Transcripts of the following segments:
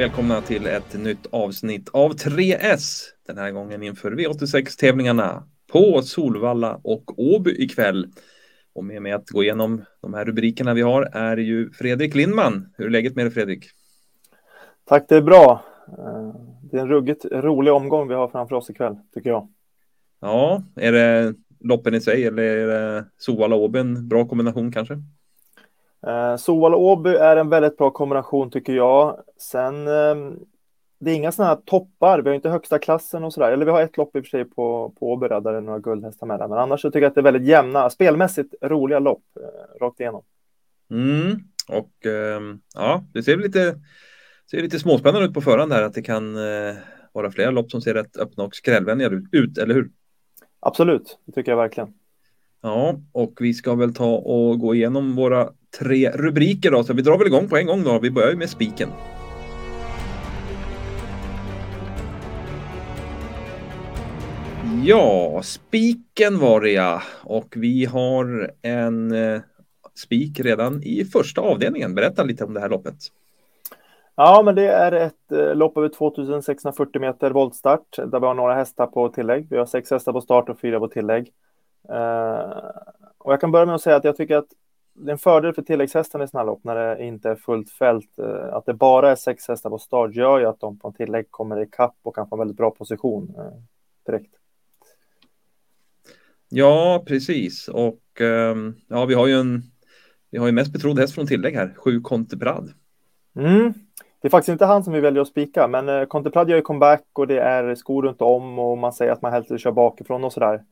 Välkomna till ett nytt avsnitt av 3S. Den här gången inför V86-tävlingarna på Solvalla och Åby ikväll. Och med mig att gå igenom de här rubrikerna vi har är ju Fredrik Lindman. Hur är läget med dig Fredrik? Tack, det är bra. Det är en ruggigt rolig omgång vi har framför oss ikväll, tycker jag. Ja, är det loppen i sig eller är det Solvalla och Åby en bra kombination kanske? Eh, Solvalla Åby är en väldigt bra kombination tycker jag. Sen eh, det är inga sådana här toppar. Vi har inte högsta klassen och sådär. Eller vi har ett lopp i och för sig på, på Åby där det är några guldhästar med. Där. Men annars så tycker jag att det är väldigt jämna, spelmässigt roliga lopp eh, rakt igenom. Mm. Och eh, ja, det ser lite, ser lite småspännande ut på förhand här att det kan eh, vara flera lopp som ser rätt öppna och skrällvänliga ut, eller hur? Absolut, det tycker jag verkligen. Ja, och vi ska väl ta och gå igenom våra tre rubriker då, så vi drar väl igång på en gång då. Vi börjar ju med spiken. Ja, spiken var det ja. Och vi har en eh, spik redan i första avdelningen. Berätta lite om det här loppet. Ja, men det är ett eh, lopp över 2640 meter voltstart där vi har några hästar på tillägg. Vi har sex hästar på start och fyra på tillägg. Eh, och jag kan börja med att säga att jag tycker att det är en fördel för tilläggshästarna i sådana lopp när det inte är fullt fält. Eh, att det bara är sex hästar på start gör ju att de på tillägg kommer i kapp och kan få en väldigt bra position eh, direkt. Ja, precis. Och ehm, ja, vi har ju en. Vi har ju mest betrodd häst från tillägg här, sju Conteprad. Mm. Det är faktiskt inte han som vi väljer att spika, men Conteprad gör ju comeback och det är skor runt om och man säger att man helst vill köra bakifrån och sådär.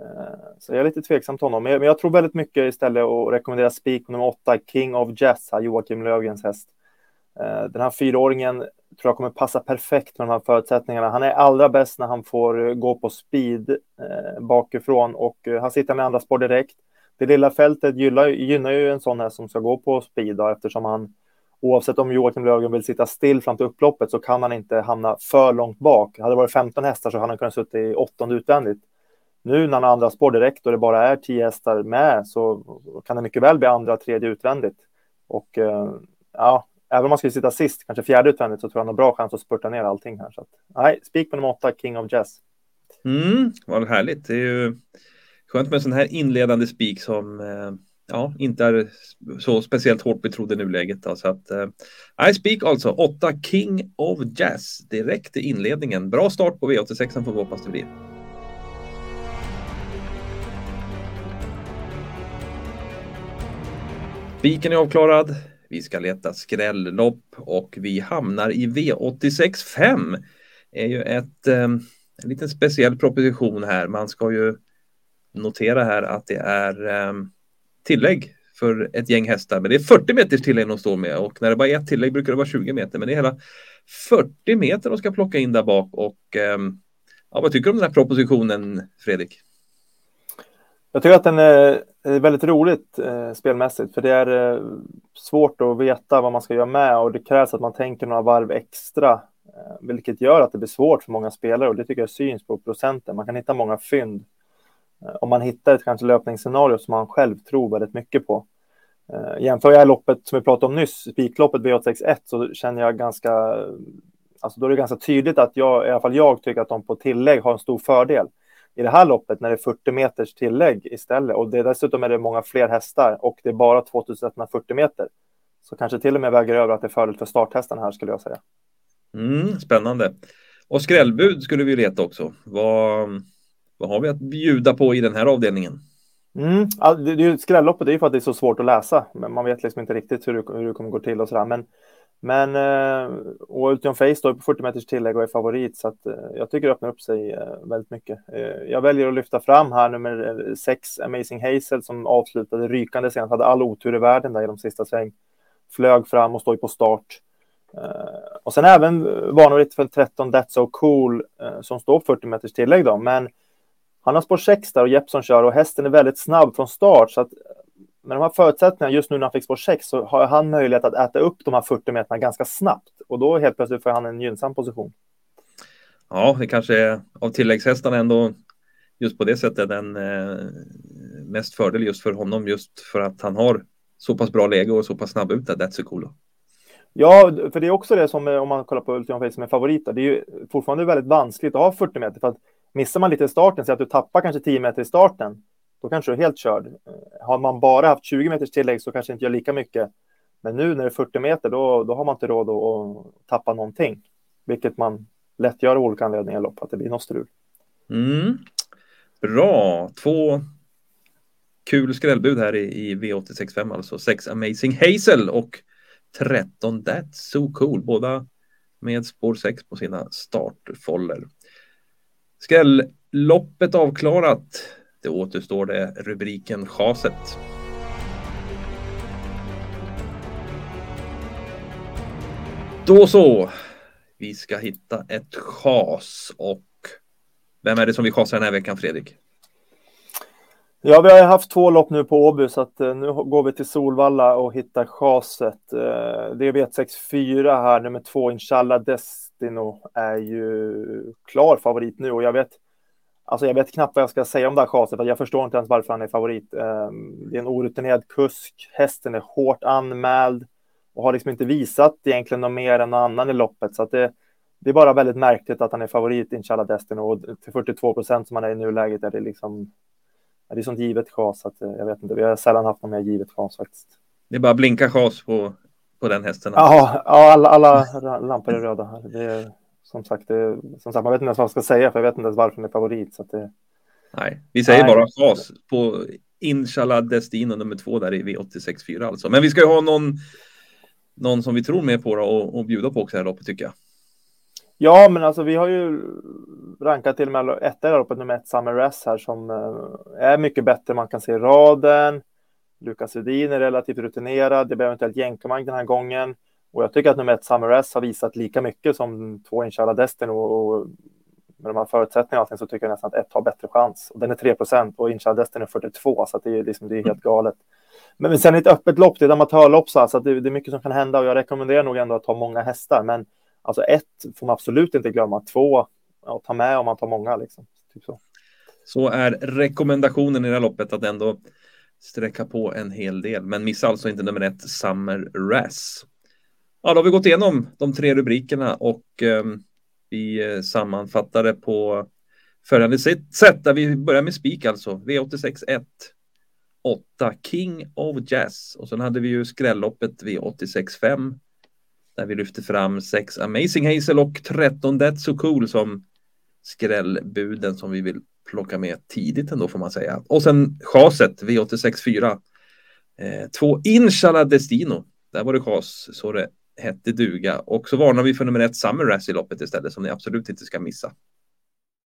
Eh, så jag är lite tveksam till honom, men jag tror väldigt mycket istället och rekommendera spik nummer åtta, King of Jazz, Joakim Lövgrens häst. Eh, den här fyraåringen tror jag kommer passa perfekt med de här förutsättningarna. Han är allra bäst när han får eh, gå på speed bakifrån och han sitter med andra spår direkt. Det lilla fältet gynnar, gynnar ju en sån här som ska gå på speed då, eftersom han oavsett om Joakim Lövgren vill sitta still fram till upploppet så kan han inte hamna för långt bak. Hade det varit 15 hästar så hade han kunnat sitta i åttonde utvändigt. Nu när han har andra spår direkt och det bara är tio hästar med så kan det mycket väl bli andra, tredje utvändigt. Och eh, ja, även om man skulle sitta sist, kanske fjärde utvändigt, så tror jag han har bra chans att spurta ner allting här. Så att, nej, spik på nummer åtta, King of Jazz. Mm, vad härligt. Det är ju skönt med en sån här inledande spik som eh, ja, inte är så speciellt hårt betrodd i nuläget. Då, så att, eh, spik alltså, åtta King of Jazz direkt i inledningen. Bra start på V86 får vi hoppas det blir. Spiken är avklarad. Vi ska leta skrällopp och vi hamnar i V86 5. Det är ju ett, eh, en liten speciell proposition här. Man ska ju notera här att det är eh, tillägg för ett gäng hästar. Men det är 40 meters tillägg de står med och när det bara är ett tillägg brukar det vara 20 meter. Men det är hela 40 meter de ska plocka in där bak och eh, ja, vad tycker du om den här propositionen Fredrik? Jag tycker att den är är väldigt roligt eh, spelmässigt, för det är eh, svårt att veta vad man ska göra med och det krävs att man tänker några varv extra, eh, vilket gör att det blir svårt för många spelare och det tycker jag syns på procenten. Man kan hitta många fynd eh, om man hittar ett kanske löpningsscenario som man själv tror väldigt mycket på. Eh, jämför jag loppet som vi pratade om nyss, spikloppet V861, så känner jag ganska, alltså då är det ganska tydligt att jag, i alla fall jag tycker att de på tillägg har en stor fördel i det här loppet när det är 40 meters tillägg istället och det dessutom är det många fler hästar och det är bara 2140 meter. Så kanske till och med väger över att det är fördel för starthästen här skulle jag säga. Mm, spännande. Och skrällbud skulle vi leta också. Vad, vad har vi att bjuda på i den här avdelningen? Mm, det, det, skrälloppet är ju för att det är så svårt att läsa, men man vet liksom inte riktigt hur hur det kommer gå till och sådär. Men men eh, och Ultion Face står på 40 meters tillägg och är favorit så att eh, jag tycker det öppnar upp sig eh, väldigt mycket. Eh, jag väljer att lyfta fram här nummer eh, 6, Amazing Hazel som avslutade rykande senast, hade all otur i världen där i de sista sväng. Flög fram och står på start. Eh, och sen även vanligt för 13 That's So Cool som står 40 meters tillägg då, men han har spår 6 där och Jeppson kör och hästen är väldigt snabb från start så att med de här förutsättningarna just nu när han fick spår 6 så har han möjlighet att äta upp de här 40 meterna ganska snabbt och då helt plötsligt får han en gynnsam position. Ja, det kanske är av tilläggshästarna ändå just på det sättet den eh, mest fördel just för honom just för att han har så pass bra läge och så pass snabb ut. That's cool. Ja, för det är också det som om man kollar på Ultimate Face som är favorit. Det är ju fortfarande väldigt vanskligt att ha 40 meter för att missar man lite i starten, så att du tappar kanske 10 meter i starten, då kanske du är helt körd. Eh, har man bara haft 20 meters tillägg så kanske inte gör lika mycket. Men nu när det är 40 meter, då, då har man inte råd att, att tappa någonting, vilket man lätt gör av olika anledningar i lopp, att det blir något strul. Mm. Bra, två kul skrällbud här i, i V865 alltså. 6 Amazing Hazel och 13 That's So Cool. Båda med spår 6 på sina startfoller. Skrälloppet avklarat. Det återstår det rubriken chaset. Då så. Vi ska hitta ett chas och vem är det som vi chasar den här veckan Fredrik? Ja, vi har haft två lopp nu på Åby så att eh, nu går vi till Solvalla och hittar chaset. Eh, det är V164 här, nummer två, Inshallah Destino är ju klar favorit nu och jag vet Alltså jag vet knappt vad jag ska säga om det här chaset, för jag förstår inte ens varför han är favorit. Uh, det är en orutinerad kusk, hästen är hårt anmäld och har liksom inte visat egentligen något mer än någon annan i loppet, så det, det är bara väldigt märkligt att han är favorit, Inshallah Destino, och till 42 procent som han är i nuläget är det liksom det är sånt givet chas att eh, jag vet inte. Vi har sällan haft något mer givet chas faktiskt. Det är bara blinka chas på, på den hästen. Ja, ja alla, alla lampor är röda här. Det är, som sagt, det, som sagt, man vet inte ens vad man ska säga för jag vet inte ens varför den är favorit. Så det... Nej, vi säger Nej. bara chas på Inshallah Destino nummer två där i V86.4 alltså. Men vi ska ju ha någon, någon som vi tror mer på och, och bjuda på också här loppet tycker jag. Ja, men alltså vi har ju rankat till och med etta i loppet nummer ett, Summer Rass här som eh, är mycket bättre. Man kan se raden. Lukas Rudin är relativt rutinerad. Det blir eventuellt jänkarmang den här gången. Och jag tycker att nummer ett, Summer S, har visat lika mycket som två Inshallah Destin och, och med de här förutsättningarna allting, så tycker jag nästan att ett har bättre chans. Och den är 3 procent och Inshallah Destin är 42 så det är, liksom, det är helt galet. Men sen ett öppet lopp, det är ett amatörlopp så, så det, det är mycket som kan hända och jag rekommenderar nog ändå att ta många hästar. Men Alltså ett får man absolut inte glömma, två ja, ta med om man tar många liksom. Typ så. så är rekommendationen i det här loppet att ändå sträcka på en hel del, men missa alltså inte nummer ett Summer Rass. Ja, då har vi gått igenom de tre rubrikerna och ehm, eh, vi sammanfattar det på följande sätt där vi börjar med spik alltså V86 1 8 King of Jazz och sen hade vi ju skrälloppet V86 5 där vi lyfte fram 6 Amazing Hazel och 13 That's So Cool som skrällbuden som vi vill plocka med tidigt ändå får man säga. Och sen chaset V864. Eh, Inshallah Destino. Där var det chas så det hette duga. Och så varnar vi för nummer ett Summer Race i loppet istället som ni absolut inte ska missa.